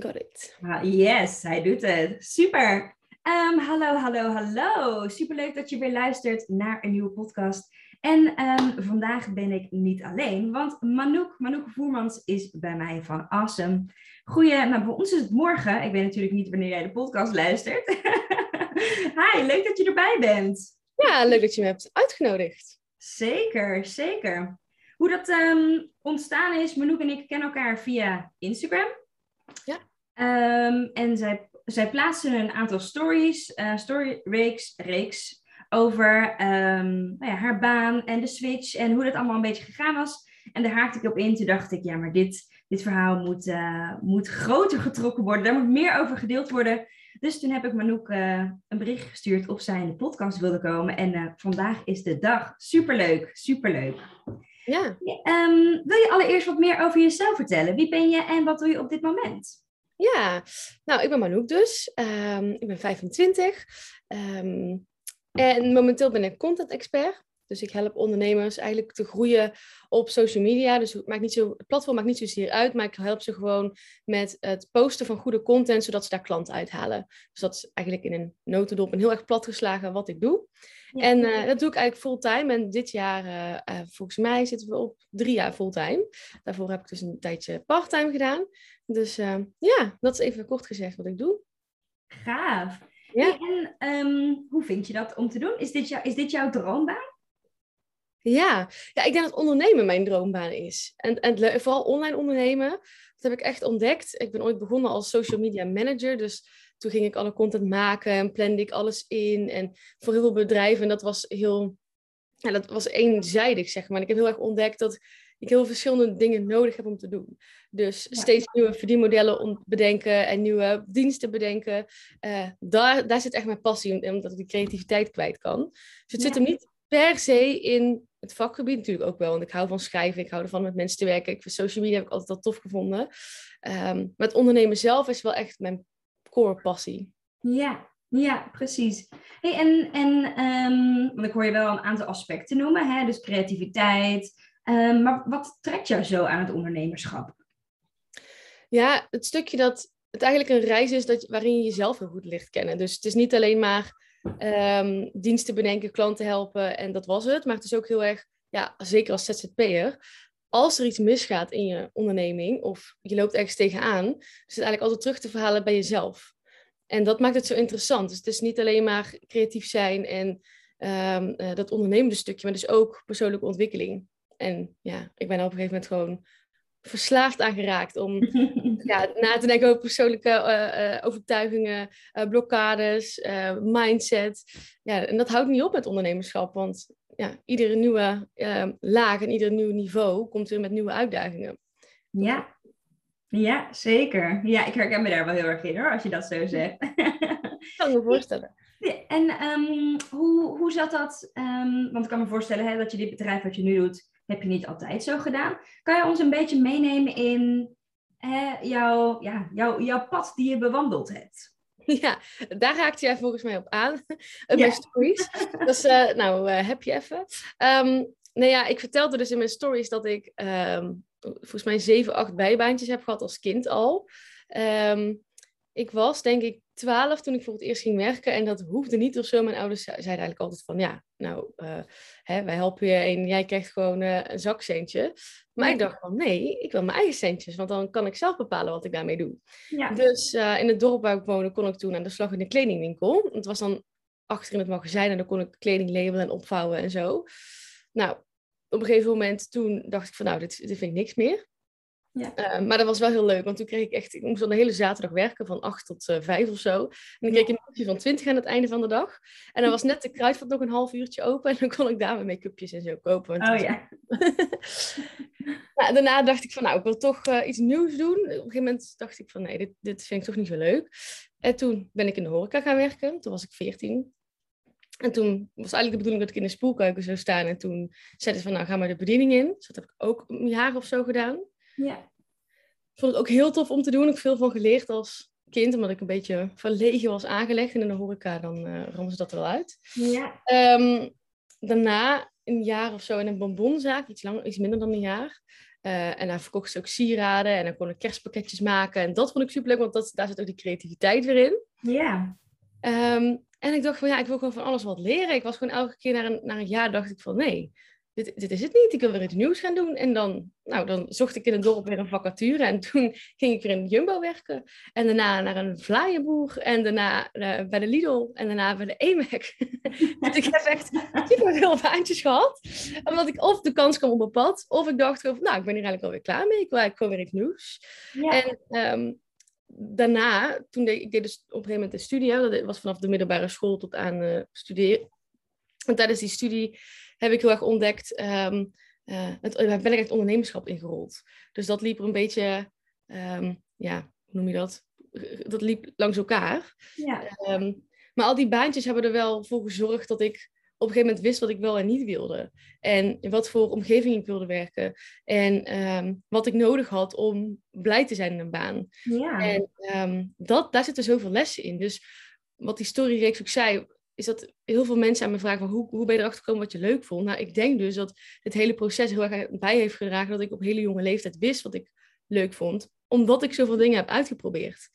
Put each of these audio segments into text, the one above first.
Got it. Ah, Yes, hij doet het. Super. Ehm, hallo, hallo, hallo. Superleuk dat je weer luistert naar een nieuwe podcast. En ehm, vandaag ben ik niet alleen, want Manouk, Manouk Voermans is bij mij van Awesome. Goeie, nou voor ons is het morgen. Ik weet natuurlijk niet wanneer jij de podcast luistert. Hi, leuk dat je erbij bent. Ja, leuk dat je me hebt uitgenodigd. Zeker, zeker. Hoe dat ehm, ontstaan is, Manouk en ik kennen elkaar via Instagram. Ja. Ehm, en zij, zij plaatsen een aantal stories, eh storyreeks, reeks over ehm, nou ja, haar baan en de switch en hoe dat allemaal een beetje gegaan was. En daar haakte ik op in. Toen dacht ik, ja, maar dit, dit verhaal moet, eh, moet groter getrokken worden. Daar moet meer over gedeeld worden. Dus toen heb ik Manouk eh, een bericht gestuurd of zij in de podcast wilde komen. En vandaag is de dag. Superleuk, superleuk. Ja. Ehm, wil je allereerst wat meer over jezelf vertellen? Wie ben je en wat doe je op dit moment? Ja, nou, ik ben Manouk dus. Ehm, ik ben 25. Ehm, en momenteel ben ik content expert. Dus ik help ondernemers eigenlijk te groeien op social media. Dus het, maakt niet zo, het platform maakt niet zozeer uit, maar ik help ze gewoon met het posten van goede content, zodat ze daar klanten uithalen. Dus dat is eigenlijk in een notendop en heel erg platgeslagen wat ik doe. Ja. En eh, dat doe ik eigenlijk fulltime. En dit jaar, eh, eh, volgens mij, zitten we op drie jaar fulltime. Daarvoor heb ik dus een tijdje parttime gedaan. Dus ja, dat is even kort gezegd wat ik doe. Gaaf. Ja. Hey, en ehm, hoe vind je dat om te doen? Is dit, jou, is dit jouw droombaan? Ja. ja, ik denk dat ondernemen mijn droombaan is. En, en vooral online ondernemen, dat heb ik echt ontdekt. Ik ben ooit begonnen als social media manager. Dus toen ging ik alle content maken en plande ik alles in. En voor heel veel bedrijven, en dat was heel... Ja, dat was eenzijdig, zeg maar. En ik heb heel erg ontdekt dat ik heel verschillende dingen nodig heb om te doen. Dus Ja. steeds nieuwe verdienmodellen om bedenken en nieuwe diensten bedenken. Eh, daar, daar zit echt mijn passie in, omdat ik die creativiteit kwijt kan. Dus het zit hem niet per se in het vakgebied natuurlijk ook wel. Want ik hou van schrijven, ik hou ervan met mensen te werken. Ik vind social media heb ik altijd al tof gevonden. Ehm, maar het ondernemen zelf is wel echt mijn core passie. Ja, ja, precies. Hey, en, en ehm, want ik hoor je wel een aantal aspecten noemen, hè? dus creativiteit. Ehm, maar wat trekt jou zo aan het ondernemerschap? Ja, het stukje dat het eigenlijk een reis is dat, waarin je jezelf heel goed ligt kennen. Dus het is niet alleen maar ehm, diensten bedenken, klanten helpen en dat was het. Maar het is ook heel erg, ja, zeker als ZZP'er, als er iets misgaat in je onderneming of je loopt ergens tegenaan, is het eigenlijk altijd terug te verhalen bij jezelf. En dat maakt het zo interessant. Dus het is niet alleen maar creatief zijn en ehm, eh, dat ondernemende stukje, maar dus ook persoonlijke ontwikkeling. En ja, ik ben op een gegeven moment gewoon verslaafd aan geraakt om ja, na te denken over persoonlijke eh, eh, overtuigingen, eh, blokkades, mindset. Ja, en dat houdt niet op met ondernemerschap, want ja, iedere nieuwe laag en ieder nieuw niveau komt weer met nieuwe uitdagingen. Ja. ja, zeker. Ja, ik herken me daar wel heel erg in hoor, als je dat zo zegt. kan ik me voorstellen. En ehm, hoe, hoe zat dat? ehm, want ik kan me voorstellen hè, dat je dit bedrijf wat je nu doet, heb je niet altijd zo gedaan. Kan je ons een beetje meenemen in hè, jouw, ja, jouw, jouw pad die je bewandeld hebt? Ja, daar raakte jij volgens mij op aan. Mijn stories. Dus eh, nou, eh, heb je even. Ehm nou ja, ik vertelde dus in mijn stories dat ik ehm, volgens mij zeven, acht bijbaantjes heb gehad als kind al. Ehm, ik was denk ik twaalf toen ik voor het eerst ging werken en dat hoefde niet of zo. Mijn ouders ze- zeiden eigenlijk altijd van ja, nou, eh, hè, wij helpen je en jij krijgt gewoon eh, een zakcentje. Maar ik dacht van nee, ik wil mijn eigen centjes, want dan kan ik zelf bepalen wat ik daarmee doe. Ja, Dus eh, in het dorp waar ik woonde, kon ik toen aan de slag in de kledingwinkel. Het was dan achter in het magazijn en dan kon ik kleding labelen en opvouwen en zo. Nou, op een gegeven moment toen dacht ik van nou, dit, dit vind ik niks meer. Ja. Eh, maar dat was wel heel leuk, want toen kreeg ik echt, ik moest dan de hele zaterdag werken van 8 tot uh, 5 of zo. En dan kreeg ik een mailtje van 20 aan het einde van de dag. En dan was net de kruidvat nog een half uurtje open en dan kon ik daar mijn make-upjes en zo kopen. Oh ja. nou, daarna dacht ik van, nou, ik wil toch uh, iets nieuws doen. Op een gegeven moment dacht ik van, nee, dit, dit vind ik toch niet zo leuk. En toen ben ik in de horeca gaan werken. Toen was ik 14. En toen was eigenlijk de bedoeling dat ik in de spoelkeuken zou staan. En toen zeiden ze van, nou, ga maar de bediening in. Dus dat heb ik ook een jaar of zo gedaan. Ja. Vond ik ook heel tof om te doen. Ik heb veel van geleerd als kind, omdat ik een beetje verlegen was aangelegd. En in de horeca, dan uh, rammen ze dat er wel uit. Ja. Um, daarna een jaar of zo in een bonbonzaak, iets, langer, iets minder dan een jaar. Uh, en daar verkocht ze ook sieraden en dan kon ik kerstpakketjes maken. En dat vond ik superleuk, want dat, daar zit ook die creativiteit weer in. Ja. Um, en ik dacht van ja, ik wil gewoon van alles wat leren. Ik was gewoon elke keer na een, na een jaar dacht ik van nee, dit, dit is het niet. Ik wil weer iets nieuws gaan doen. En dan, nou, dan zocht ik in het dorp weer een vacature. En toen ging ik weer in de Jumbo werken. En daarna naar een vlaaienboer. En daarna uh, bij de Lidl. En daarna bij de EMAC. dus ik heb echt super veel baantjes gehad. Omdat ik of de kans kwam op mijn pad. Of ik dacht nou, ik ben hier eigenlijk alweer klaar mee. Ik wil eigenlijk gewoon weer iets nieuws. Ja. En um, daarna, toen deed ik deed dus op een gegeven moment een studie. Dat was vanaf de middelbare school tot aan uh, studeren. En tijdens die studie heb ik heel erg ontdekt, um, uh, het, ben ik echt ondernemerschap ingerold. Dus dat liep er een beetje, um, ja, hoe noem je dat? Dat liep langs elkaar. Ja. Um, maar al die baantjes hebben er wel voor gezorgd dat ik op een gegeven moment wist wat ik wel en niet wilde. En in wat voor omgeving ik wilde werken. En wat ik nodig had om blij te zijn in een baan. Ja. En dat, daar zitten zoveel lessen in. Dus wat die storyreeks ook zei, is dat heel veel mensen aan me vragen van hoe, hoe ben je erachter gekomen wat je leuk vond. Nou, ik denk dus dat het hele proces heel erg bij heeft gedragen dat ik op hele jonge leeftijd wist wat ik leuk vond. Omdat ik zoveel dingen heb uitgeprobeerd.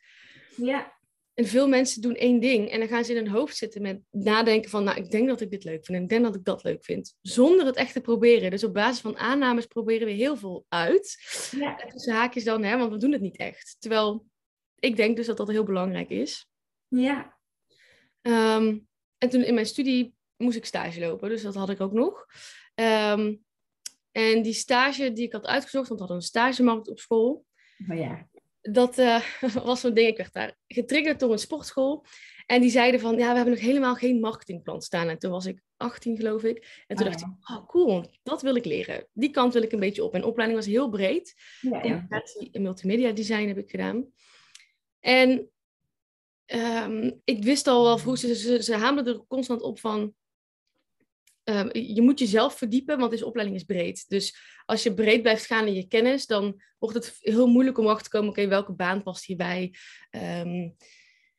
Ja. En veel mensen doen één ding en dan gaan ze in hun hoofd zitten met nadenken van, nou, ik denk dat ik dit leuk vind en ik denk dat ik dat leuk vind. Zonder het echt te proberen. Dus op basis van aannames proberen we heel veel uit. Ja. En tussen haakjes dan, hè, want we doen het niet echt. Terwijl ik denk dus dat dat heel belangrijk is. Ja. Um, en toen in mijn studie moest ik stage lopen, dus dat had ik ook nog. Um, en die stage die ik had uitgezocht, want we hadden een stagemarkt op school. Oh ja. Dat uh, was zo'n ding, ik werd daar getriggerd door een sportschool. En die zeiden van, ja, we hebben nog helemaal geen marketingplan staan. En toen was ik 18, geloof ik. En toen Oh, dacht ja. ik, oh cool, dat wil ik leren. Die kant wil ik een beetje op. En de opleiding was heel breed. Ja, ja. Communicatie en multimedia design heb ik gedaan. En ehm, ik wist al wel vroeg, ze, ze, ze hamerden er constant op van... ehm, je moet jezelf verdiepen, want deze opleiding is breed. Dus als je breed blijft gaan in je kennis, dan wordt het heel moeilijk om achter te komen... oké, welke baan past hierbij? Ehm,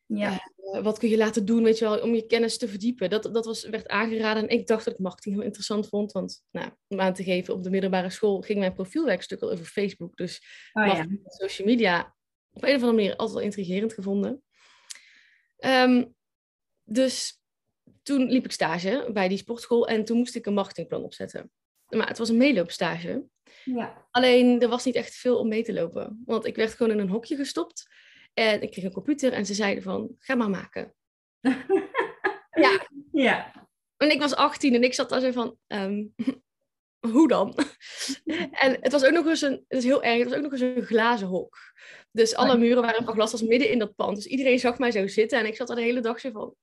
Ja. eh, wat kun je laten doen, weet je wel, om je kennis te verdiepen. Dat, dat was, werd aangeraden en ik dacht dat ik marketing heel interessant vond. Want, nou, om aan te geven, op de middelbare school ging mijn profielwerkstuk al over Facebook. Dus Oh ja. social media op een of andere manier altijd wel intrigerend gevonden. Ehm, dus toen liep ik stage bij die sportschool en toen moest ik een marketingplan opzetten. Maar het was een meeloopstage. Ja. Alleen er was niet echt veel om mee te lopen. Want ik werd gewoon in een hokje gestopt. En ik kreeg een computer en ze zeiden van, ga maar maken. ja, Ja. en ik was 18 en ik zat daar zo van, ehm, hoe dan? en het was ook nog eens een, het is heel erg, het was ook nog eens een glazen hok. Dus alle muren waren van glas, als midden in dat pand. Dus iedereen zag mij zo zitten en ik zat daar de hele dag zo van,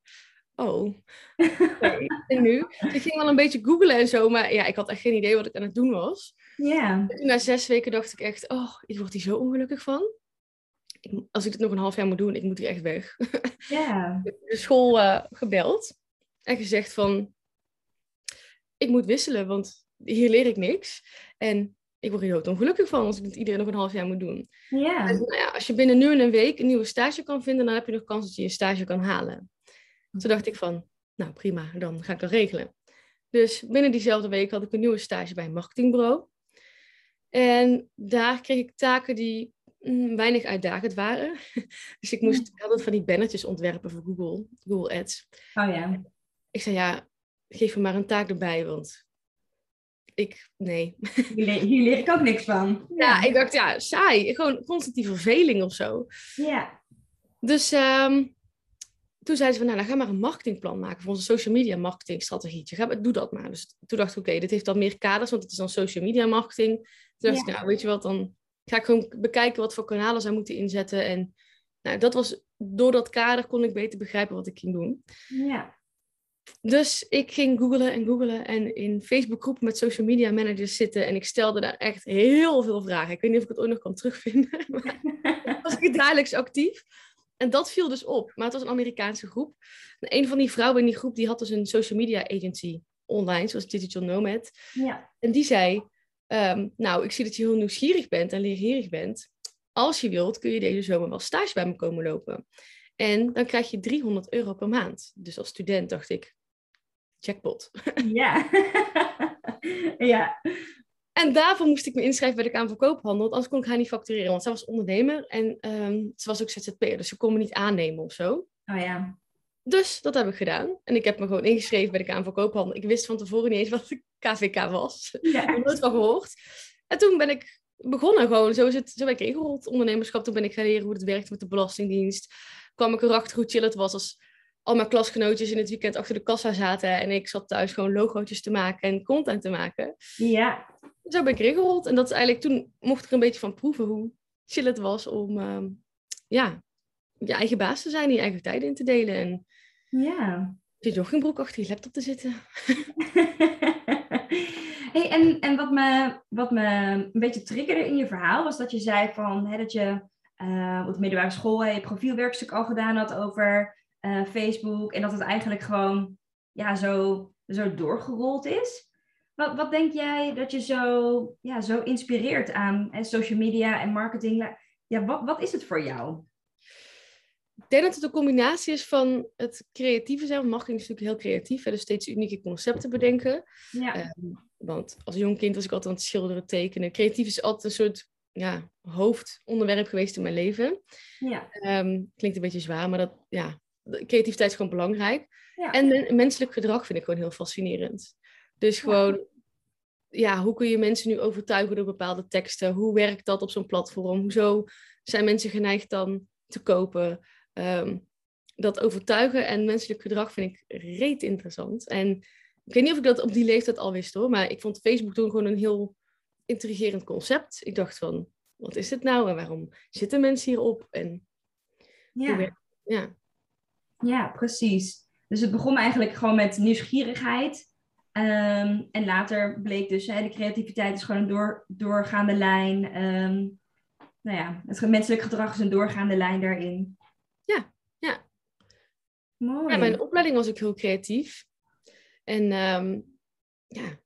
oh, en nu? Dus ik ging wel een beetje googlen en zo, maar ja, ik had echt geen idee wat ik aan het doen was. Ja. Na zes weken dacht ik echt, oh, ik word hier zo ongelukkig van. Ik, als ik dit nog een half jaar moet doen, ik moet hier echt weg. Ja. de school eh, gebeld en gezegd van, ik moet wisselen, want hier leer ik niks. En ik word hier doodongelukkig van als ik dit iedereen nog een half jaar moet doen. En, nou ja, als je binnen nu en een week een nieuwe stage kan vinden, dan heb je nog kans dat je je stage kan halen. Toen dacht ik van, nou prima, dan ga ik dat regelen. Dus binnen diezelfde week had ik een nieuwe stage bij een marketingbureau. En daar kreeg ik taken die mm, weinig uitdagend waren. Dus ik moest altijd van die bannertjes ontwerpen voor Google, Google Ads. Oh ja. Ik zei, ja, geef me maar een taak erbij, want ik, nee. Hier, le- hier leer ik ook niks van. Ja, ik dacht, ja, saai. Gewoon constant die verveling of zo. Ja. Dus ehm, toen zeiden ze van, nou, dan ga maar een marketingplan maken voor onze social media marketingstrategietje. Ga, doe dat maar. Dus toen dacht ik, oké, dit heeft dan meer kaders, want het is dan social media marketing. Toen dacht Ja. ik, nou, weet je wat, dan ga ik gewoon bekijken wat voor kanalen zij moeten inzetten. En nou, dat was, door dat kader kon ik beter begrijpen wat ik ging doen. Ja. Dus ik ging googlen en googlen en in Facebook groepen met social media managers zitten. En ik stelde daar echt heel veel vragen. Ik weet niet of ik het ooit nog kan terugvinden. Maar was ik dagelijks actief. En dat viel dus op. Maar het was een Amerikaanse groep. En een van die vrouwen in die groep die had dus een social media agency online, zoals Digital Nomad. Ja. En die zei, ehm, nou, ik zie dat je heel nieuwsgierig bent en leergierig bent. Als je wilt, kun je deze zomer wel stage bij me komen lopen. En dan krijg je 300 euro per maand. Dus als student dacht ik, jackpot. Ja. ja. En daarvoor moest ik me inschrijven bij de Kamer van Koophandel, want anders kon ik haar niet factureren. Want zij was ondernemer en ehm, ze was ook ZZP'er, dus ze kon me niet aannemen of zo. Oh ja. Dus dat heb ik gedaan. En ik heb me gewoon ingeschreven bij de Kamer van Koophandel. Ik wist van tevoren niet eens wat de KVK was. Ik heb nooit van gehoord. En toen ben ik begonnen gewoon. Zo, is het, zo ben ik ingerold, ondernemerschap. Toen ben ik gaan leren hoe het werkt met de Belastingdienst. Kwam ik erachter hoe chill het was als al mijn klasgenootjes in het weekend achter de kassa zaten. En ik zat thuis gewoon logootjes te maken en content te maken. Ja. Zo ben ik erin gerold. En dat is eigenlijk toen mocht ik er een beetje van proeven hoe chill het was om ehm, ja, je eigen baas te zijn, je eigen tijden in te delen. En Ja. je joggingbroek achter je laptop te zitten. hey, en en wat, me, wat me een beetje triggerde in je verhaal was dat je zei van, hè, dat je eh, op de middelbare school hè, je profielwerkstuk al gedaan had over eh, Facebook en dat het eigenlijk gewoon ja, zo, zo doorgerold is. Wat, wat denk jij dat je zo, ja, zo inspireert aan hè, social media en marketing? Ja, wat, wat is het voor jou? Ik denk dat het een combinatie is van het creatieve zijn. Want marketing is natuurlijk heel creatief. Hè, dus steeds unieke concepten bedenken. Ja, Ehm, want als jong kind was ik altijd aan het schilderen, tekenen. Creatief is altijd een soort ja, hoofdonderwerp geweest in mijn leven. ja, Ehm, klinkt een beetje zwaar, maar dat, ja, creativiteit is gewoon belangrijk. ja. En men- menselijk gedrag vind ik gewoon heel fascinerend. Dus gewoon, ja, hoe kun je mensen nu overtuigen door bepaalde teksten? Hoe werkt dat op zo'n platform? Hoezo zijn mensen geneigd dan te kopen? Ehm, dat overtuigen en menselijk gedrag vind ik reet interessant. En ik weet niet of ik dat op die leeftijd al wist hoor, maar ik vond Facebook toen gewoon een heel intrigerend concept. Ik dacht van, wat is dit nou en waarom zitten mensen hierop? En ja. ja. Ja, precies. Dus het begon eigenlijk gewoon met nieuwsgierigheid. Ehm, en later bleek dus, hè, de creativiteit is gewoon een door, doorgaande lijn. Ehm, nou ja, het menselijk gedrag is een doorgaande lijn daarin. Ja, ja. Mooi. Ja, mijn opleiding was ook heel creatief. En ehm, ja,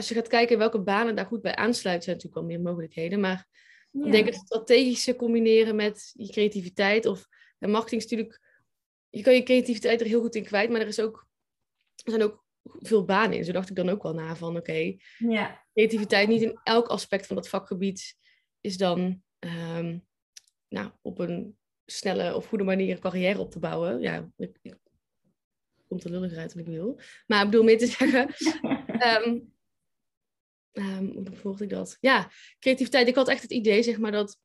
als je gaat kijken welke banen daar goed bij aansluiten, zijn natuurlijk wel meer mogelijkheden. Maar Ja. ik denk het strategische combineren met je creativiteit. Of en marketing is natuurlijk, je kan je creativiteit er heel goed in kwijt, maar er, is ook, er zijn ook veel banen in. Zo dacht ik dan ook wel na van, oké, Ja, creativiteit niet in elk aspect van dat vakgebied is dan ehm, nou, op een snelle of goede manier een carrière op te bouwen. Ja, ik, ik komt er lullig uit wat ik wil. Maar ik bedoel meer te zeggen, ehm, ehm, hoe volgde ik dat? Ja, creativiteit. Ik had echt het idee, zeg maar, dat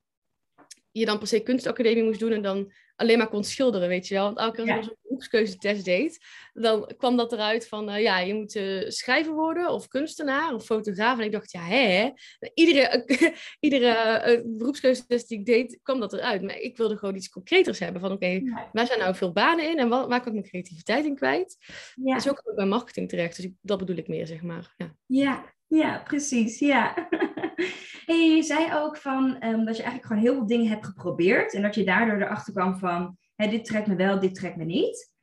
je dan per se kunstacademie moest doen en dan alleen maar kon schilderen, weet je wel. Want elke keer als ik beroepskeuzetest deed, dan kwam dat eruit van, eh, ja, je moet eh, schrijver worden of kunstenaar of fotograaf. En ik dacht, ja, hè? Iedere, iedere eh, beroepskeuzetest die ik deed, kwam dat eruit. Maar ik wilde gewoon iets concreters hebben van, oké, Ja. waar zijn nou veel banen in en wa- waar kan ik mijn creativiteit in kwijt? ja. En zo kwam ik bij marketing terecht, dus ik, dat bedoel ik meer, zeg maar. Ja. Ja, ja, precies. Ja. hey, je zei ook van, ehm, dat je eigenlijk gewoon heel veel dingen hebt geprobeerd. En dat je daardoor erachter kwam van, hè, dit trekt me wel, dit trekt me niet.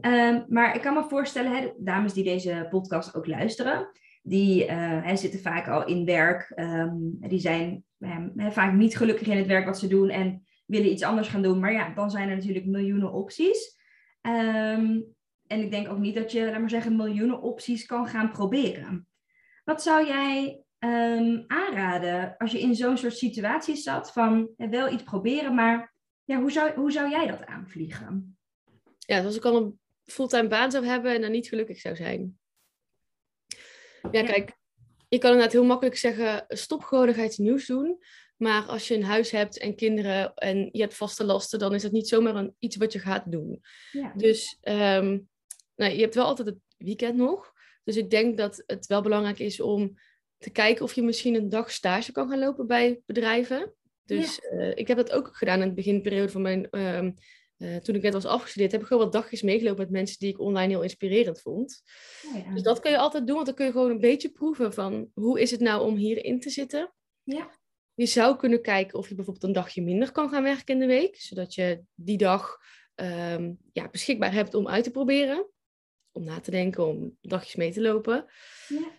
Ehm, maar ik kan me voorstellen, hè, dames die deze podcast ook luisteren, die eh, hè, zitten vaak al in werk. ehm, die zijn ehm, hè, vaak niet gelukkig in het werk wat ze doen en willen iets anders gaan doen. Maar ja, dan zijn er natuurlijk miljoenen opties. En ik denk ook niet dat je, laat maar zeggen, miljoenen opties kan gaan proberen. Wat zou jij aanraden als je in zo'n soort situatie zat van wel iets proberen, maar ja, hoe, zou, hoe zou jij dat aanvliegen? ja, dus als ik al een fulltime baan zou hebben en dan niet gelukkig zou zijn. Ja, kijk, je kan inderdaad heel makkelijk zeggen, stop gewoon, ga iets nieuws doen. Maar als je een huis hebt en kinderen en je hebt vaste lasten, dan is dat niet zomaar een, iets wat je gaat doen. Ja. Dus nou, je hebt wel altijd het weekend nog. Dus ik denk dat het wel belangrijk is om te kijken of je misschien een dag stage kan gaan lopen bij bedrijven. Dus eh, ik heb dat ook gedaan in het beginperiode van mijn... ehm, eh, toen ik net was afgestudeerd, heb ik gewoon wat dagjes meegelopen met mensen die ik online heel inspirerend vond. Oh ja. Dus dat kun je altijd doen, want dan kun je gewoon een beetje proeven van hoe is het nou om hierin te zitten. Ja. Je zou kunnen kijken of je bijvoorbeeld een dagje minder kan gaan werken in de week, zodat je die dag ehm, ja, beschikbaar hebt om uit te proberen, om na te denken, om dagjes mee te lopen. Ja.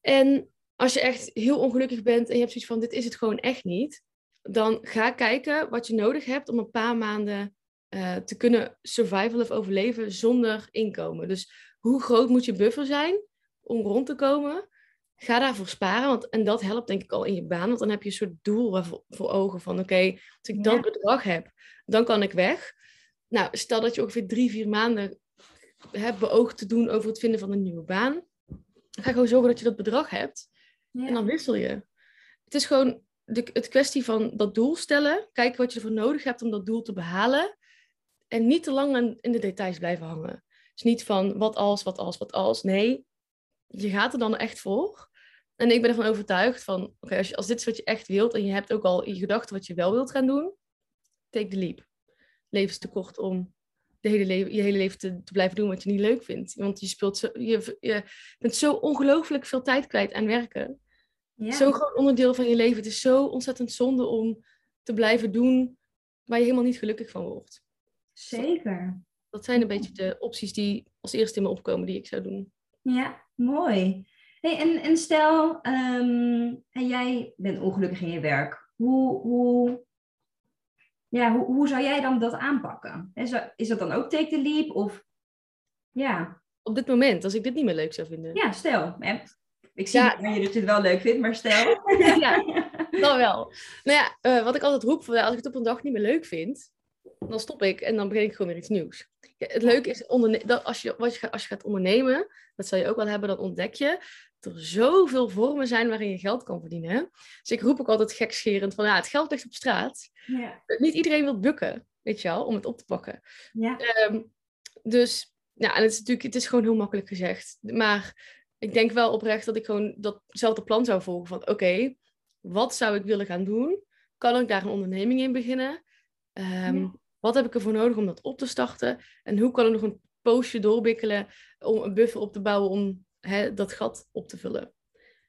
En als je echt heel ongelukkig bent en je hebt zoiets van dit is het gewoon echt niet, dan ga kijken wat je nodig hebt om een paar maanden eh, te kunnen survival of overleven zonder inkomen. Dus hoe groot moet je buffer zijn om rond te komen? Ga daarvoor sparen, want, en dat helpt denk ik al in je baan, want dan heb je een soort doel voor ogen van oké, als ik Ja. dat bedrag heb, dan kan ik weg. Nou, stel dat je ongeveer drie, vier maanden hebt beoogd te doen over het vinden van een nieuwe baan. Ga gewoon zorgen dat je dat bedrag hebt Ja. en dan wissel je. Het is gewoon de, het kwestie van dat doel stellen, kijken wat je ervoor nodig hebt om dat doel te behalen. En niet te lang in de details blijven hangen. Dus niet van wat als, wat als, wat als. Nee, je gaat er dan echt voor. En ik ben ervan overtuigd van, oké, als, je- als dit is wat je echt wilt en je hebt ook al in je gedachten wat je wel wilt gaan doen, take the leap. Leven is te kort om de hele leven, je hele leven te, te blijven doen wat je niet leuk vindt. Want je, speelt zo, je, je bent zo ongelooflijk veel tijd kwijt aan werken. Ja. Zo'n groot onderdeel van je leven. Het is zo ontzettend zonde om te blijven doen waar je helemaal niet gelukkig van wordt. Zeker. Dat zijn een beetje de opties die als eerste in me opkomen die ik zou doen. Ja, mooi. Hey, en, en stel, ehm, en jij bent ongelukkig in je werk. Hoe, hoe, ja, hoe, hoe zou jij dan dat aanpakken? Is dat, is dat dan ook take the leap? Of ja, Op dit moment, als ik dit niet meer leuk zou vinden. ja stel. Ik zie Ja. dat je het wel leuk vindt, maar stel. Ja, dan wel. Nou ja, eh, wat ik altijd roep, als ik het op een dag niet meer leuk vind, dan stop ik en dan begin ik gewoon weer iets nieuws. Ja, het leuke is, dat als, je, wat je, gaat- als je gaat ondernemen, dat zal je ook wel hebben, dan ontdek je dat er zoveel vormen zijn waarin je geld kan verdienen. Dus ik roep ook altijd gekscherend van, ja, het geld ligt op straat. Ja. Niet iedereen wil bukken, weet je wel, om het op te pakken. Ja. Ehm, dus, ja, en het is natuurlijk, het is gewoon heel makkelijk gezegd. Maar ik denk wel oprecht dat ik gewoon datzelfde plan zou volgen van, oké, wat zou ik willen gaan doen? Kan ik daar een onderneming in beginnen? Ehm, Ja. Wat heb ik ervoor nodig om dat op te starten? En hoe kan ik nog een poosje doorbikkelen om een buffer op te bouwen om hè, dat gat op te vullen?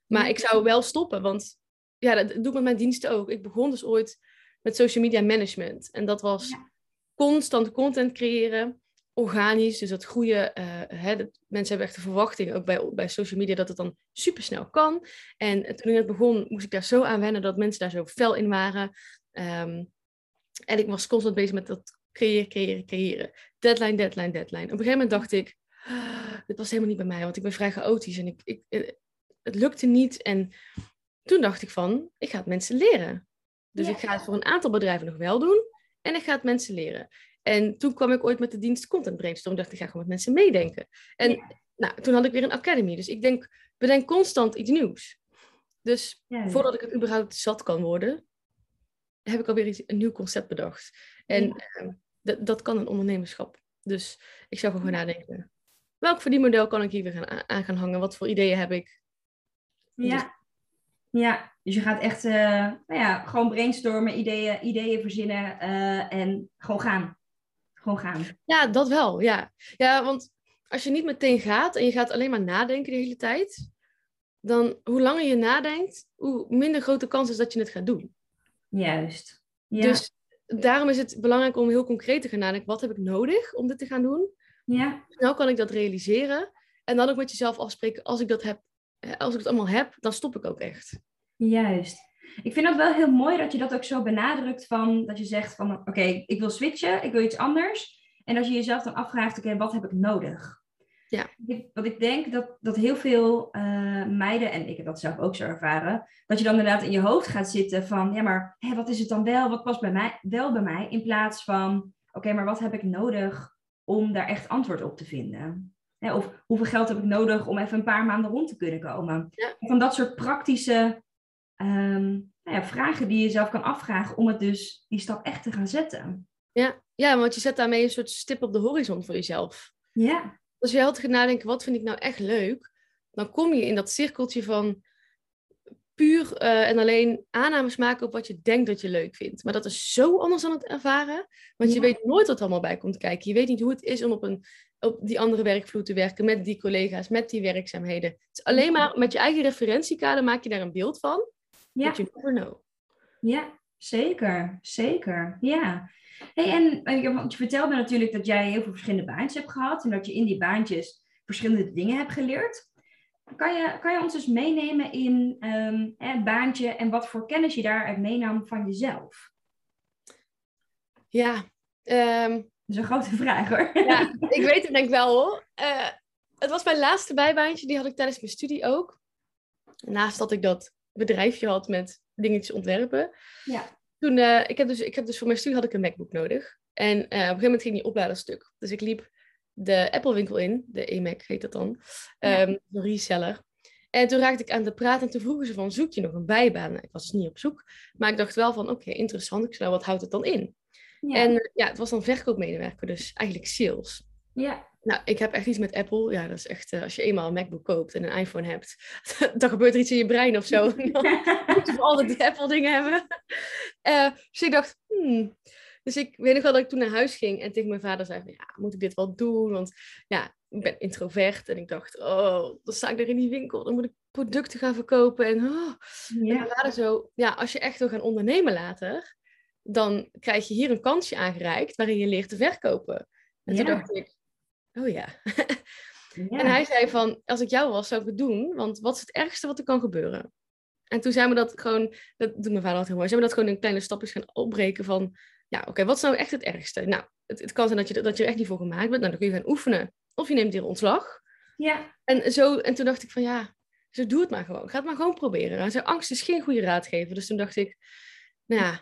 Maar Ja. ik zou wel stoppen, want ja, dat doe ik met mijn diensten ook. Ik begon dus ooit met social media management. En dat was Ja. constant content creëren, organisch. Dus dat groeien. eh, hè, dat, mensen hebben echt de verwachting, ook bij, bij social media, dat het dan supersnel kan. En toen ik net begon, moest ik daar zo aan wennen dat mensen daar zo fel in waren. Ehm, en ik was constant bezig met dat creëren, creëren, creëren. Deadline, deadline, deadline. Op een gegeven moment dacht ik, "Ah, dit was helemaal niet bij mij, want ik ben vrij chaotisch en ik, ik, eh, het lukte niet. En toen dacht ik van, ik ga het mensen leren. Dus Ja. ik ga het voor een aantal bedrijven nog wel doen en ik ga het mensen leren. En toen kwam ik ooit met de dienst Content Brainstorm. dacht ik, ga gewoon met mensen meedenken. En Ja. nou, toen had ik weer een academy. Dus ik denk, bedenk constant iets nieuws. Dus Ja. voordat ik het überhaupt zat kan worden, heb ik alweer iets, een nieuw concept bedacht. En ehm, dat- dat kan een ondernemerschap. Dus ik zou gewoon nadenken. Welk verdienmodel kan ik hier weer aan gaan hangen? Wat voor ideeën heb ik? Ja. Ja, dus je gaat echt eh, nou ja, gewoon brainstormen, ideeën, ideeën verzinnen eh, en gewoon gaan. Gewoon gaan. Ja, dat wel, ja. Ja, want als je niet meteen gaat en je gaat alleen maar nadenken de hele tijd, dan hoe langer je nadenkt, hoe minder grote kans is dat je het gaat doen. Juist. Ja. Dus daarom is het belangrijk om heel concreet te gaan nadenken. Wat heb ik nodig om dit te gaan doen? ja. Hoe snel kan ik dat realiseren? En dan ook met jezelf afspreken, als ik dat heb, eh, als ik het allemaal heb, dan stop ik ook echt. Juist. Ik vind dat wel heel mooi dat je dat ook zo benadrukt van dat je zegt van oké, ik wil switchen, ik wil iets anders. En dat je jezelf dan afvraagt, oké, wat heb ik nodig? Ja. Want ik denk dat, dat heel veel eh, meiden, en ik heb dat zelf ook zo ervaren, dat je dan inderdaad in je hoofd gaat zitten van, ja maar hé, wat is het dan wel, wat past bij mij, wel bij mij, in plaats van, oké, maar wat heb ik nodig om daar echt antwoord op te vinden? Hè, of hoeveel geld heb ik nodig om even een paar maanden rond te kunnen komen? Ja. Van dat soort praktische ehm, nou ja, vragen die je zelf kan afvragen om het dus die stap echt te gaan zetten. Ja, ja, want je zet daarmee een soort stip op de horizon voor jezelf. Ja, Als je altijd gaat nadenken, wat vind ik nou echt leuk? Dan kom je in dat cirkeltje van, puur eh, en alleen aannames maken op wat je denkt dat je leuk vindt. Maar dat is zo anders dan het ervaren. Want je weet nooit wat er allemaal bij komt kijken. Je weet niet hoe het is om op, een, op die andere werkvloer te werken, met die collega's, met die werkzaamheden. Het is alleen maar met je eigen referentiekader maak je daar een beeld van. Ja. Never know. Ja, zeker. Zeker. Ja. Hey, en eh, want je vertelde natuurlijk dat jij heel veel verschillende baantjes hebt gehad en dat je in die baantjes verschillende dingen hebt geleerd. Kan je, kan je ons dus meenemen in ehm, hè, het baantje en wat voor kennis je daaruit meenam van jezelf? Ja, ehm, Dat is een grote vraag hoor. ja ik weet het denk ik wel hoor. Eh, het was mijn laatste bijbaantje, die had ik tijdens mijn studie ook. Naast dat ik dat bedrijfje had met dingetjes ontwerpen. Ja. Toen, eh, ik, heb dus, ik heb dus voor mijn studie had ik een MacBook nodig. En eh, op een gegeven moment ging die oplader stuk. Dus ik liep de Apple winkel in, de eMac heet dat dan, Ja. Ehm, een reseller. En toen raakte ik aan de praat en toen vroegen ze van, zoek je nog een bijbaan? Nou, ik was dus niet op zoek, maar ik dacht wel van, oké, interessant. Ik zei, wat houdt het dan in? Ja. En eh, ja, het was dan verkoopmedewerker, dus eigenlijk sales. Ja. Nou, ik heb echt iets met Apple. Ja, dat is echt, eh, als je eenmaal een MacBook koopt en een iPhone hebt, dan gebeurt er iets in je brein of zo. Dan moet je altijd die Apple dingen hebben. Eh, dus ik dacht, hmm. Dus ik weet nog wel dat ik toen naar huis ging en tegen mijn vader zei van, ja, moet ik dit wel doen? Want ja, ik ben introvert en ik dacht, oh, dan sta ik daar in die winkel, dan moet ik producten gaan verkopen. En, oh. en mijn vader zo, ja, als je echt wil gaan ondernemen later, dan krijg je hier een kansje aangereikt waarin je leert te verkopen. En toen dacht ik, oh ja. Ja. En hij zei van, als ik jou was, zou ik het doen, want wat is het ergste wat er kan gebeuren? En toen zijn we dat gewoon, dat doet mijn vader altijd heel mooi, zijn we dat gewoon in kleine stapjes gaan opbreken van, ja, oké, wat is nou echt het ergste? Nou, het, het kan zijn dat je, dat je er echt niet voor gemaakt bent, nou, dan kun je gaan oefenen. Of je neemt hier ontslag. ja. En, zo, en toen dacht ik van, ja, zo doe het maar gewoon. Ga het maar gewoon proberen. Hij zei, angst is geen goede raadgever. Dus toen dacht ik, nou ja,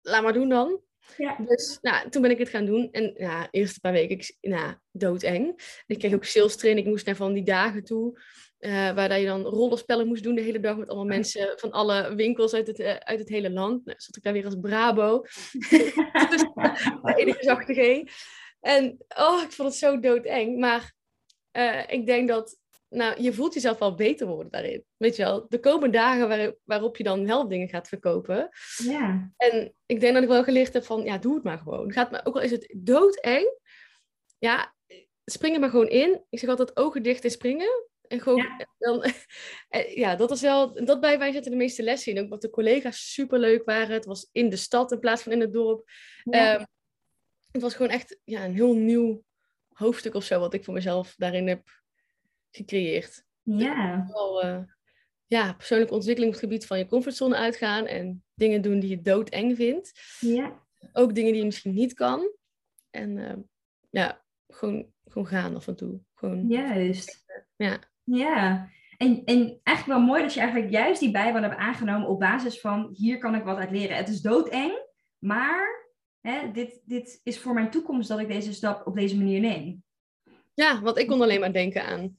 laat maar doen dan. Ja. Dus nou, toen ben ik het gaan doen. En ja, de eerste paar weken, ik, nou, doodeng. Ik kreeg ook sales training. Ik moest naar van die dagen toe. eh, waar je dan rollenspellen moest doen de hele dag met allemaal mensen van alle winkels uit het, eh, uit het hele land. Nou, zat ik daar weer als Brabo. dus, de enige zachte G. En oh, ik vond het zo doodeng. Maar eh, ik denk dat nou, je voelt jezelf wel beter worden daarin. Weet je wel, de komende dagen waar, waarop je dan wel dingen gaat verkopen. ja. En ik denk dat ik wel geleerd heb van, ja, doe het maar gewoon. Gaat maar, ook al is het doodeng, ja, spring er maar gewoon in. Ik zeg altijd ogen dicht en springen. En gewoon, dan, eh, ja, dat was wel, dat bij wij zitten de meeste lessen in. Ook wat de collega's super leuk waren. Het was in de stad in plaats van in het dorp. Ja. Ehm, het was gewoon echt ja, een heel nieuw hoofdstuk of zo, wat ik voor mezelf daarin heb gecreëerd. ja. Wel, eh, ja, persoonlijke ontwikkeling op het gebied van je comfortzone uitgaan en dingen doen die je doodeng vindt. ja. Ook dingen die je misschien niet kan. En eh, ja, gewoon, gewoon gaan af en toe. Gewoon, Juist. ja. Ja, en, en eigenlijk wel mooi dat je eigenlijk juist die bijbaan hebt aangenomen op basis van hier kan ik wat uit leren. Het is doodeng, maar hè, dit, dit is voor mijn toekomst dat ik deze stap op deze manier neem. ja, want ik kon alleen maar denken aan,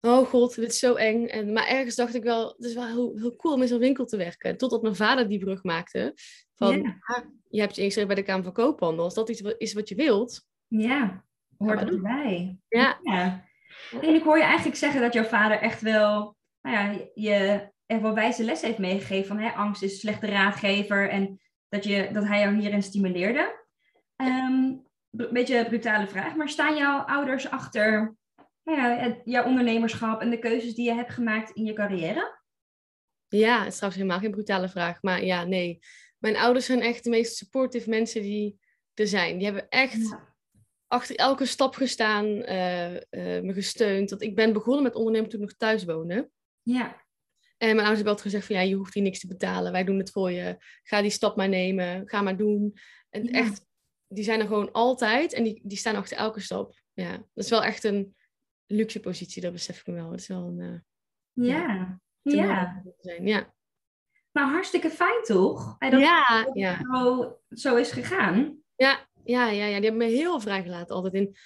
oh god, dit is zo eng. En, maar ergens dacht ik wel, het is wel heel, heel cool om in zo'n winkel te werken. Totdat mijn vader die brug maakte van, Ja. ah, je hebt je ingeschreven bij de Kamer van Koophandel. Als dat iets is wat je wilt, Ja, hoort doen. erbij. ja, Ja. En ik hoor je eigenlijk zeggen dat jouw vader echt wel, nou ja, je echt wel wijze les heeft meegegeven van hè, angst is een slechte raadgever en dat, je, dat hij jou hierin stimuleerde. Ehm, een beetje een brutale vraag, maar staan jouw ouders achter nou ja, het- jouw ondernemerschap en de keuzes die je hebt gemaakt in je carrière? Ja, het is trouwens helemaal geen brutale vraag. Maar ja, nee. Mijn ouders zijn echt de meest supportive mensen die er zijn. Die hebben echt achter elke stap gestaan, eh, eh, me gesteund. Want ik ben begonnen met ondernemen toen ik nog thuis woonde. Ja, En mijn ouders hebben altijd gezegd van ja, je hoeft hier niks te betalen. Wij doen het voor je. Ga die stap maar nemen. Ga maar doen. En Ja. echt, die zijn er gewoon altijd. En die, die staan achter elke stap. Ja, dat is wel echt een luxe positie. Dat besef ik me wel. Het is wel een... eh, ja, ja. zijn. Ja. Nou, hartstikke fijn toch? Dat Ja, ja. zo, zo is gegaan. Ja, ja, ja, ja, die hebben me heel vrijgelaten altijd in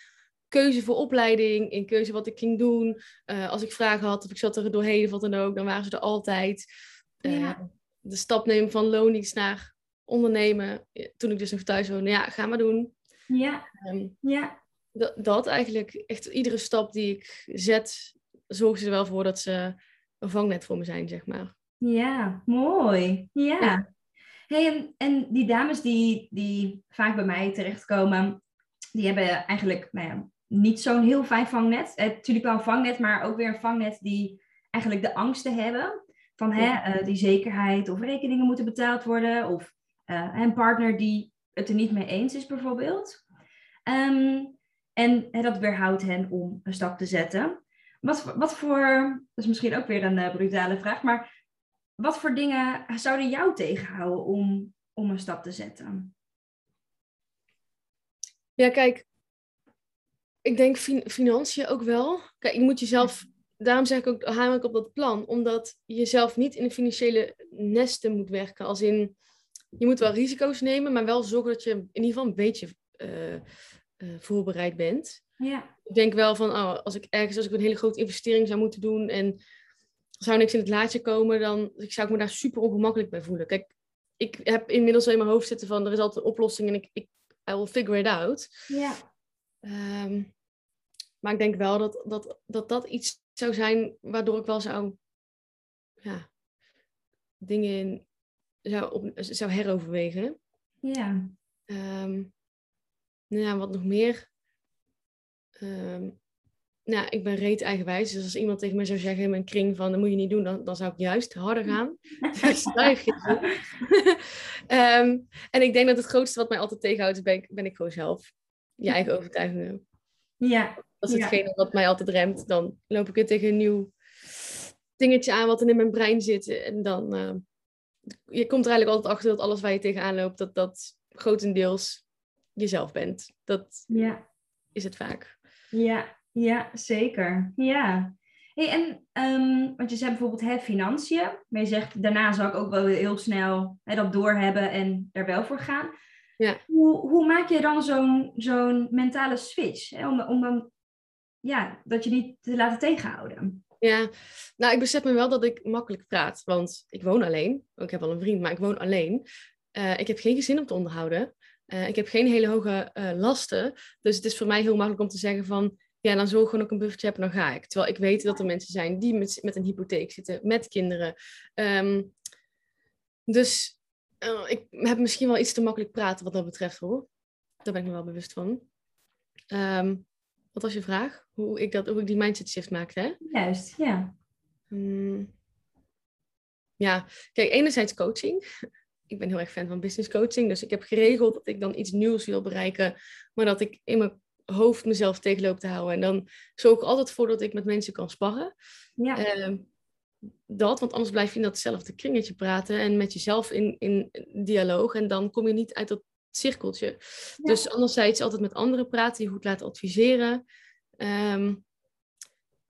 keuze voor opleiding, in keuze wat ik ging doen. Eh, als ik vragen had of ik zat er doorheen of wat dan ook, dan waren ze er altijd. Eh, Ja. De stap nemen van loondienst naar ondernemen, toen ik dus nog thuis woonde, ja, ga maar doen. Ja, Ehm, ja. Dat, dat eigenlijk, echt iedere stap die ik zet, zorgen ze er wel voor dat ze een vangnet voor me zijn, zeg maar. Ja, mooi. Ja. Hey, en, en die dames die, die vaak bij mij terechtkomen, die hebben eigenlijk nou ja, niet zo'n heel fijn vangnet. Eh, natuurlijk wel een vangnet, maar ook weer een vangnet die eigenlijk de angsten hebben. Van hè, eh, die zekerheid of rekeningen moeten betaald worden. Of uh, een partner die het er niet mee eens is bijvoorbeeld. Ehm, en dat weerhoudt hen om een stap te zetten. Wat, wat voor, dat is misschien ook weer een uh, brutale vraag, maar wat voor dingen zouden jou tegenhouden om, om een stap te zetten? Ja, kijk, ik denk fin financiën ook wel. Kijk, je moet jezelf, daarom zeg ik ook, haal ik op dat plan, omdat je jezelf niet in de financiële nesten moet werken. Als in, je moet wel risico's nemen, maar wel zorgen dat je in ieder geval een beetje uh, uh, voorbereid bent. Ja. Ik denk wel van, oh, als ik ergens, als ik een hele grote investering zou moeten doen en zou niks in het laadje komen, dan zou ik me daar super ongemakkelijk bij voelen. Kijk, ik heb inmiddels al in mijn hoofd zitten van, er is altijd een oplossing en ik, ik I will figure it out. Ja. Um, maar ik denk wel dat, dat, dat dat iets zou zijn waardoor ik wel zou, ja, dingen zou, op, zou heroverwegen. Ja. Um, nou ja, wat nog meer. Um, nou, ik ben reet eigenwijs. Dus als iemand tegen mij zou zeggen in mijn kring van dat moet je niet doen, dan, dan zou ik juist harder gaan. dus um, en ik denk dat het grootste wat mij altijd tegenhoudt, ben ik, ben ik gewoon zelf. Je eigen overtuigingen. Ja. Dat is ja. hetgene wat mij altijd remt. Dan loop ik weer tegen een nieuw dingetje aan wat er in mijn brein zit. En dan uh, je komt er eigenlijk altijd achter dat alles waar je tegenaan loopt, dat dat grotendeels jezelf bent. Dat ja. is het vaak. Ja, ja, zeker. Ja. Hey, en, um, want je zei bijvoorbeeld hè, financiën, maar je zegt daarna zou ik ook wel heel snel hè, dat doorhebben en er wel voor gaan. Ja. Hoe, hoe maak je dan zo'n zo'n mentale switch? Hè, om, om ja, dat je niet te laten tegenhouden? Ja, nou ik besef me wel dat ik makkelijk praat, want ik woon alleen. Ik heb wel een vriend, maar ik woon alleen. Uh, ik heb geen gezin om te onderhouden. Uh, ik heb geen hele hoge uh, lasten. Dus het is voor mij heel makkelijk om te zeggen van ja, dan zorg gewoon ook een buffertje heb en dan ga ik. Terwijl ik weet dat er mensen zijn die met, met een hypotheek zitten, met kinderen. Um, dus uh, ik heb misschien wel iets te makkelijk praten wat dat betreft hoor. Daar ben ik me wel bewust van. Um, wat was je vraag? Hoe ik, dat, hoe ik die mindset shift maakte, hè? Juist, ja. Um, ja, kijk, enerzijds coaching. Ik ben heel erg fan van business coaching. Dus ik heb geregeld dat ik dan iets nieuws wil bereiken. Maar dat ik in mijn hoofd mezelf tegenloop te houden. En dan zorg ik altijd voor dat ik met mensen kan sparren. Ja. Uh, dat, want anders blijf je in datzelfde kringetje praten en met jezelf in, in dialoog. En dan kom je niet uit dat cirkeltje. Ja. Dus anderzijds altijd met anderen praten, je goed laten adviseren. Um,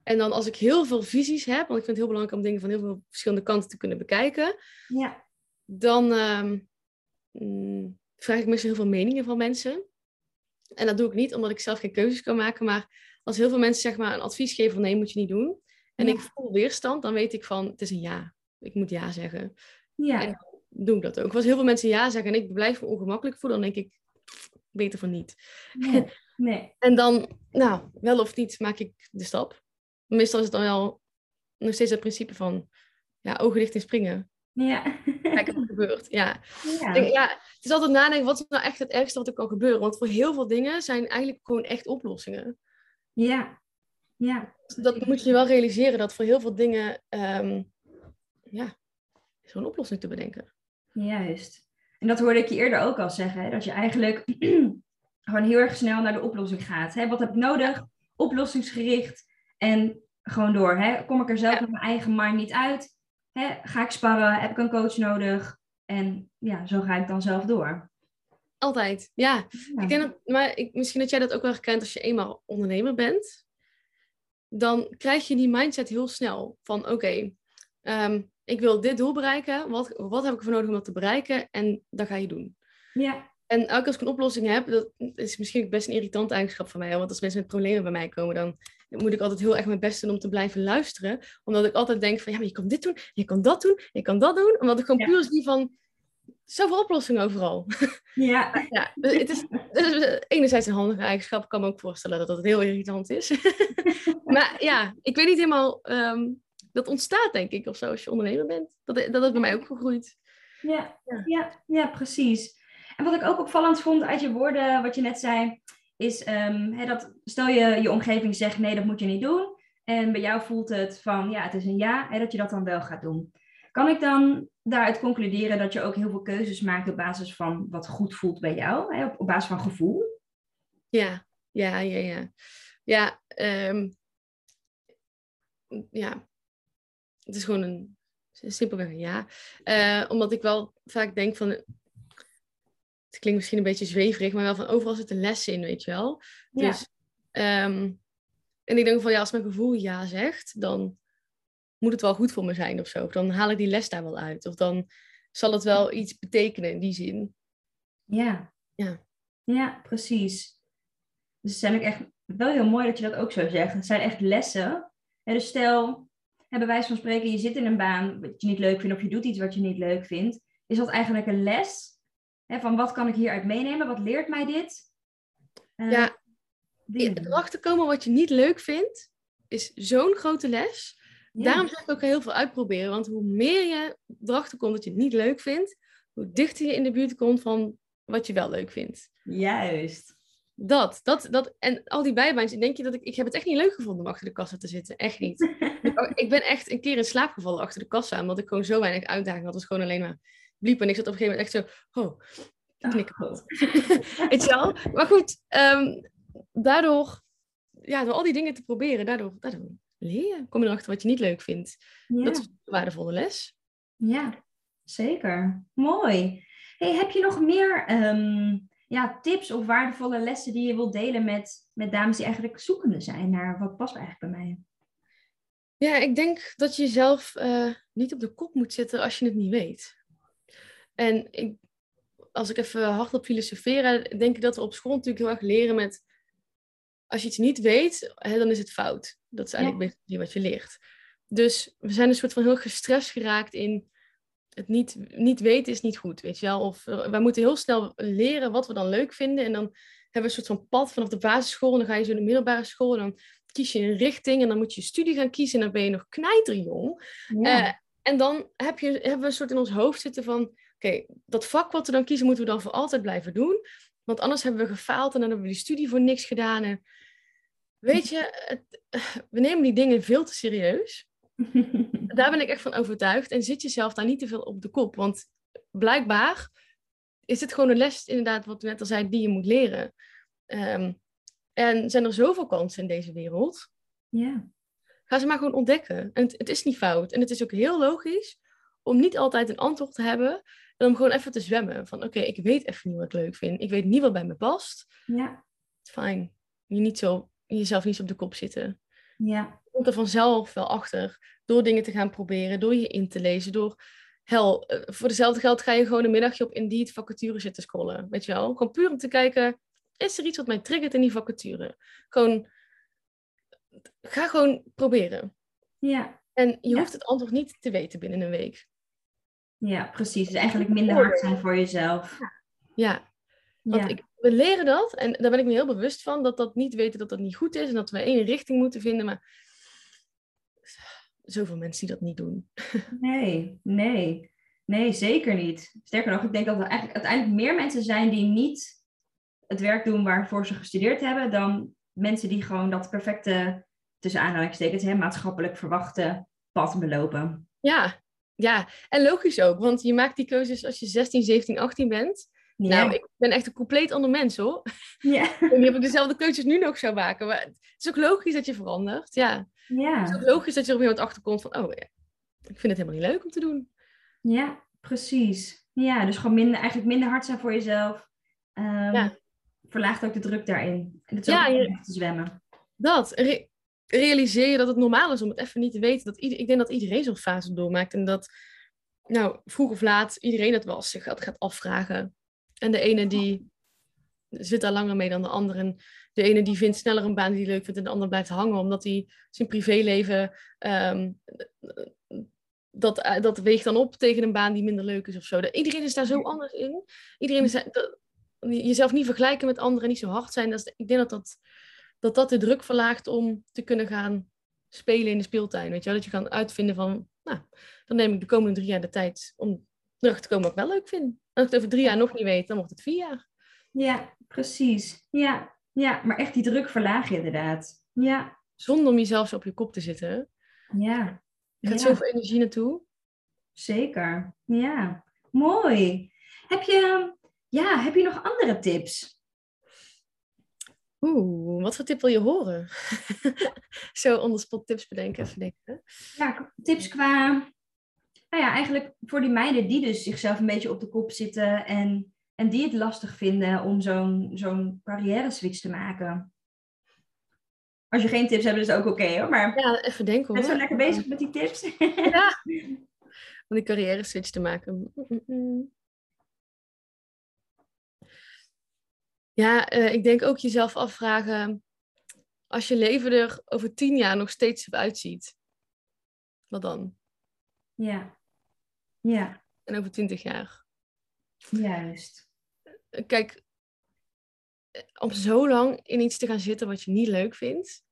en dan als ik heel veel visies heb, want ik vind het heel belangrijk om dingen van heel veel verschillende kanten te kunnen bekijken. Ja. Dan um, mm, vraag ik meestal heel veel meningen van mensen. En dat doe ik niet omdat ik zelf geen keuzes kan maken. Maar als heel veel mensen zeg maar een advies geven van nee, moet je niet doen. En ja. ik voel weerstand, dan weet ik van het is een ja. Ik moet ja zeggen. Ja. En dan doe ik dat ook. Als heel veel mensen ja zeggen en ik blijf me ongemakkelijk voelen, dan denk ik beter van niet. Nee. nee. en dan, nou, wel of niet, maak ik de stap. Meestal is het dan wel nog steeds het principe van ja, ogen dicht en springen. Ja. Wat er gebeurt. Ja. Ja. Denk, ja. Het is altijd nadenken, wat is nou echt het ergste wat er kan gebeuren? Want voor heel veel dingen zijn eigenlijk gewoon echt oplossingen. Ja. Ja. Dat moet je wel realiseren, dat voor heel veel dingen, um, ja, is een oplossing te bedenken. Juist. En dat hoorde ik je eerder ook al zeggen, hè? dat je eigenlijk gewoon heel erg snel naar de oplossing gaat. Hè? Wat heb ik nodig? Oplossingsgericht en gewoon door. Hè? Kom ik er zelf Ja. met mijn eigen mind niet uit? Hè? Ga ik sparren? Heb ik een coach nodig? En ja, zo ga ik dan zelf door. Altijd, ja. Ja. Ik denk dat, maar ik, misschien dat jij dat ook wel herkent als je eenmaal ondernemer bent. Dan krijg je die mindset heel snel van oké, ehm, ik wil dit doel bereiken. Wat, wat heb ik ervoor nodig om dat te bereiken? En dat ga je doen. Ja, En elke als ik een oplossing heb, dat is misschien best een irritant eigenschap van mij. Want als mensen met problemen bij mij komen, dan moet ik altijd heel erg mijn best doen om te blijven luisteren. Omdat ik altijd denk van, ja, maar je kan dit doen, je kan dat doen, je kan dat doen. Omdat ik gewoon Ja. puur zie van, zoveel oplossingen overal. ja. Ja, dus het is, het is enerzijds een handige eigenschap. Ik kan me ook voorstellen dat dat heel irritant is. maar ja, ik weet niet helemaal ehm, dat ontstaat denk ik of zo als je ondernemer bent. Dat, dat is bij mij ook gegroeid. Ja, ja. ja, ja precies. Wat ik ook opvallend vond uit je woorden, wat je net zei, is um, dat stel je je omgeving zegt nee, dat moet je niet doen. En bij jou voelt het van ja, het is een ja, dat je dat dan wel gaat doen. Kan ik dan daaruit concluderen dat je ook heel veel keuzes maakt op basis van wat goed voelt bij jou, op, basis van gevoel? Ja, ja, ja, ja. Ja, um, ja. Het is gewoon een, simpelweg een ja. Uh, omdat ik wel vaak denk van, het klinkt misschien een beetje zweverig, maar wel van overal zit een les in, weet je wel. Ja. Dus, um, en ik denk van ja, als mijn gevoel ja zegt, dan moet het wel goed voor me zijn of zo. Dan haal ik die les daar wel uit. Of dan zal het wel iets betekenen in die zin. Ja. Ja, ja precies. Dus het zijn ook echt wel heel mooi dat je dat ook zo zegt. Het zijn echt lessen. En dus stel, bij wijze van spreken, je zit in een baan wat je niet leuk vindt of je doet iets wat je niet leuk vindt. Is dat eigenlijk een les? Hè, van wat kan ik hieruit meenemen? Wat leert mij dit? Uh, ja, erachter komen wat je niet leuk vindt, is zo'n grote les. Daarom zeg ik ook heel veel uitproberen. Want hoe meer je erachter komt dat je het niet leuk vindt, hoe dichter je in de buurt komt van wat je wel leuk vindt. Juist. Dat, dat, dat. En al die bijbaantjes, denk je dat ik... Ik heb het echt niet leuk gevonden om achter de kassa te zitten. Echt niet. ik ben echt een keer in slaap gevallen achter de kassa, omdat ik gewoon zo weinig uitdaging had. Het was gewoon alleen maar bliep. En ik zat op een gegeven moment echt zo... Oh, knikken. Oh. Weet je wel? Maar goed, um, daardoor... Ja, door al die dingen te proberen, daardoor, daardoor leer je. Kom je erachter wat je niet leuk vindt. Dat is een waardevolle les. Ja, zeker. Mooi. Hey, heb je nog meer um, ja, tips of waardevolle lessen die je wilt delen met, met dames die eigenlijk zoekende zijn naar wat past eigenlijk bij mij? Ja, ik denk dat je jezelf uh, niet op de kop moet zetten als je het niet weet. En ik, als ik even hardop filosoferen, denk ik dat we op school natuurlijk heel erg leren met... Als je iets niet weet, hè, dan is het fout. Dat is eigenlijk ja. wat je leert. Dus we zijn een soort van heel gestrest geraakt in het niet, niet weten is niet goed, weet je wel. Of uh, wij moeten heel snel leren wat we dan leuk vinden. En dan hebben we een soort van pad vanaf de basisschool. En dan ga je zo in de middelbare school. En dan kies je een richting. En dan moet je je studie gaan kiezen. En dan ben je nog knijterjong. Ja. Uh, en dan heb je, hebben we een soort in ons hoofd zitten van... Oké, dat vak wat we dan kiezen, moeten we dan voor altijd blijven doen. Want anders hebben we gefaald. En dan hebben we die studie voor niks gedaan. En weet je, het, we nemen die dingen veel te serieus. daar ben ik echt van overtuigd. En zit jezelf daar niet te veel op de kop. Want blijkbaar is het gewoon een les, inderdaad, wat we net al zei, die je moet leren. Um, en zijn er zoveel kansen in deze wereld. Ja. Ga ze maar gewoon ontdekken. En het, het, is niet fout. En het is ook heel logisch om niet altijd een antwoord te hebben. En om gewoon even te zwemmen. Van oké, ik weet even niet wat ik leuk vind. Ik weet niet wat bij me past. Ja. Fijn. Je niet zo, jezelf niet zo op de kop zitten. Ja komt er vanzelf wel achter. Door dingen te gaan proberen, door je in te lezen, door... Hel, eh, voor dezelfde geld ga je gewoon een middagje op Indeed vacature zitten scrollen. Weet je wel? Gewoon puur om te kijken, is er iets wat mij triggert in die vacature? Gewoon, ga gewoon proberen. Ja. En je hoeft het antwoord niet te weten binnen een week. Ja, precies. Dus eigenlijk minder hard zijn voor jezelf. Ja. Want Ik, we leren dat, en daar ben ik me heel bewust van, dat dat niet weten dat dat niet goed is en dat we één richting moeten vinden. Maar zoveel mensen die dat niet doen. Nee, nee. Nee, zeker niet. Sterker nog, ik denk dat er eigenlijk uiteindelijk meer mensen zijn die niet het werk doen waarvoor ze gestudeerd hebben, dan mensen die gewoon dat perfecte, tussen aanhalingstekens, hè, maatschappelijk verwachte pad belopen. Ja, ja, en logisch ook, want je maakt die keuzes als je 16, 17, 18 bent. Ja. Nou, ik ben echt een compleet ander mens hoor. Ja. weet niet of ik dezelfde keuzes nu nog zou maken. Maar het is ook logisch dat je verandert. Ja. ja. Het is ook logisch dat je er op een achter komt van, oh ja, ik vind het helemaal niet leuk om te doen. Ja, precies. Ja, dus gewoon minder, eigenlijk minder hard zijn voor jezelf. Um, ja. Verlaagt ook de druk daarin. En het is ja, ook je, te zwemmen. Dat. Re realiseer je dat het normaal is om het even niet te weten. Dat ieder, ik denk dat iedereen zo'n fase doormaakt. En dat, nou, vroeg of laat, iedereen dat wel zich gaat, gaat afvragen. En de ene die zit daar langer mee dan de andere. En de ene die vindt sneller een baan die hij leuk vindt en de ander blijft hangen omdat hij zijn privéleven um, dat, eh, dat weegt dan op tegen een baan die minder leuk is of zo. Iedereen is daar zo anders in. Iedereen is jezelf niet vergelijken met anderen, niet zo hard zijn. Dat ik denk dat dat, dat dat de druk verlaagt om te kunnen gaan spelen in de speeltuin. Weet je wel? Dat je kan uitvinden van, nou, dan neem ik de komende drie jaar de tijd om erachter te komen wat ik wel leuk vind. Als ik het over drie jaar nog niet weet, dan wordt het vier jaar. Ja, precies. Ja, ja, maar echt die druk verlagen inderdaad. Ja. Zonder om jezelf zo op je kop te zitten. Ja. Je gaat ja. zoveel energie naartoe. Zeker. Ja. Mooi. Heb je, ja, heb je nog andere tips? Oeh, wat voor tip wil je horen? zo on the spot tips bedenken, even denken. Ja, tips qua, nou ja, eigenlijk voor die meiden die dus zichzelf een beetje op de kop zitten en, en die het lastig vinden om zo'n zo'n carrière switch te maken. Als je geen tips hebt, is het ook oké hoor. Maar Ja, even denken ben hoor. zo lekker bezig met die tips? Ja. Om die carrière switch te maken. Mm, mm, Ja, eh, ik denk ook jezelf afvragen. Als je leven er over tien jaar nog steeds op uitziet. Wat dan? ja. Ja, En over twintig jaar. juist. Eh, Kijk, eh, om zo lang in iets te gaan zitten wat je niet leuk vindt.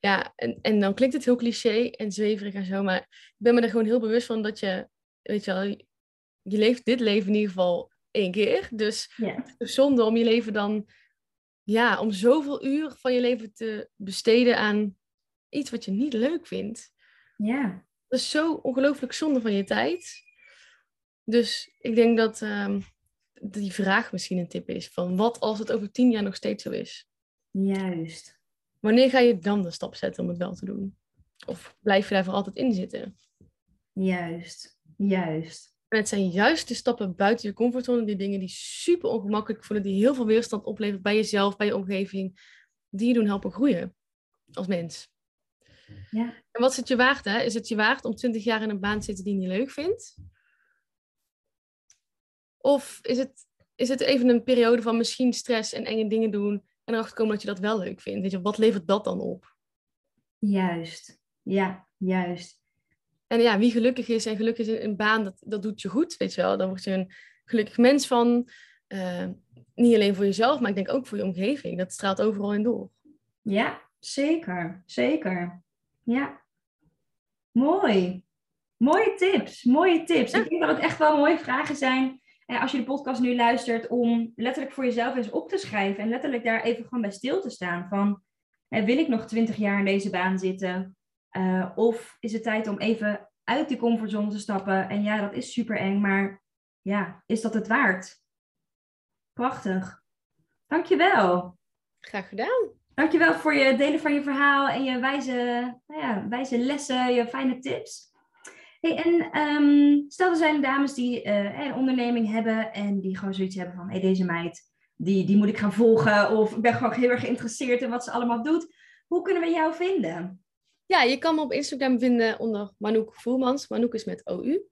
Ja, en, en dan klinkt het heel cliché en zweverig en zo, maar ik ben me er gewoon heel bewust van dat je, weet je wel, je leeft dit leven in ieder geval één keer. Dus Ja. het is zonde om je leven dan, ja, om zoveel uur van je leven te besteden aan iets wat je niet leuk vindt. Ja. Dat is zo ongelooflijk zonde van je tijd. Dus ik denk dat ehm, die vraag misschien een tip is van wat als het over tien jaar nog steeds zo is? Juist. Wanneer ga je dan de stap zetten om het wel te doen? Of blijf je daar voor altijd in zitten? Juist. Juist. En het zijn juist de stappen buiten je comfortzone, die dingen die super ongemakkelijk voelen, die heel veel weerstand opleveren bij jezelf, bij je omgeving, die je doen helpen groeien als mens. Ja. En wat is het je waard, hè? Is het je waard om 20 jaar in een baan te zitten die je niet leuk vindt? Of is het, is het even een periode van misschien stress en enge dingen doen en erachter komen dat je dat wel leuk vindt? Weet je, wat levert dat dan op? Juist. Ja, juist. En ja, wie gelukkig is en gelukkig is in een baan, dat, dat doet je goed, weet je wel. Dan word je een gelukkig mens van. Eh, niet alleen voor jezelf, maar ik denk ook voor je omgeving. Dat straalt overal in door. Ja, zeker. Zeker. Ja. Mooi. Mooie tips. Mooie tips. Ja. Ik denk dat het echt wel mooie vragen zijn. eh, als je de podcast nu luistert, om letterlijk voor jezelf eens op te schrijven. En letterlijk daar even gewoon bij stil te staan. Van, eh, wil ik nog twintig jaar in deze baan zitten? Eh, of is het tijd om even uit die comfortzone te stappen? En ja, dat is super eng, maar ja, is dat het waard? Prachtig. Dankjewel. Graag gedaan. Dankjewel voor je delen van je verhaal en je wijze, nou ja, wijze lessen, je fijne tips. Hey, en ehm, stel er zijn dames die eh, een onderneming hebben en die gewoon zoiets hebben van hey, deze meid, die, die moet ik gaan volgen of ik ben gewoon heel erg geïnteresseerd in wat ze allemaal doet. Hoe kunnen we jou vinden? Ja, je kan me op Instagram vinden onder Manouk Voermans. Manouk is met OU.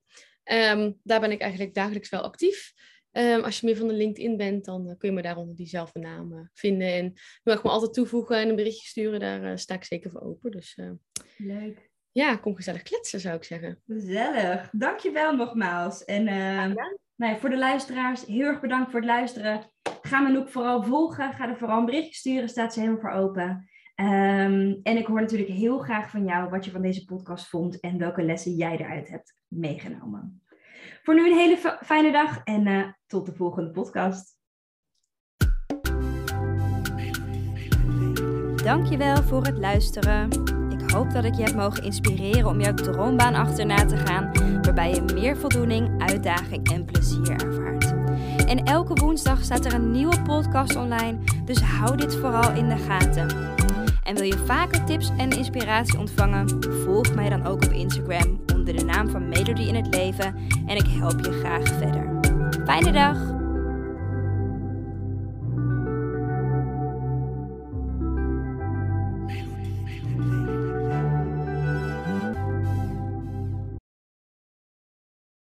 Ehm, daar ben ik eigenlijk dagelijks wel actief. Ehm, als je meer van de LinkedIn bent, dan eh, kun je me daar onder diezelfde naam eh, vinden. En je mag me altijd toevoegen en een berichtje sturen. Daar eh, sta ik zeker voor open. Dus Leuk. ja, kom gezellig kletsen, zou ik zeggen. Gezellig. Dankjewel nogmaals. En ehm, nou ja, voor de luisteraars, heel erg bedankt voor het luisteren. Ga Manouk vooral volgen. Ga er vooral een berichtje sturen. Staat ze helemaal voor open. Ehm, en ik hoor natuurlijk heel graag van jou wat je van deze podcast vond en welke lessen jij eruit hebt meegenomen. Voor nu een hele fi- fijne dag en eh, tot de volgende podcast. Dankjewel voor het luisteren. Ik hoop dat ik je heb mogen inspireren om jouw droombaan achterna te gaan, waarbij je meer voldoening, uitdaging en plezier ervaart. En elke woensdag staat er een nieuwe podcast online, dus hou dit vooral in de gaten. En wil je vaker tips en inspiratie ontvangen? Volg mij dan ook op Instagram onder de naam van Melody in het Leven en ik help je graag verder. Fijne dag!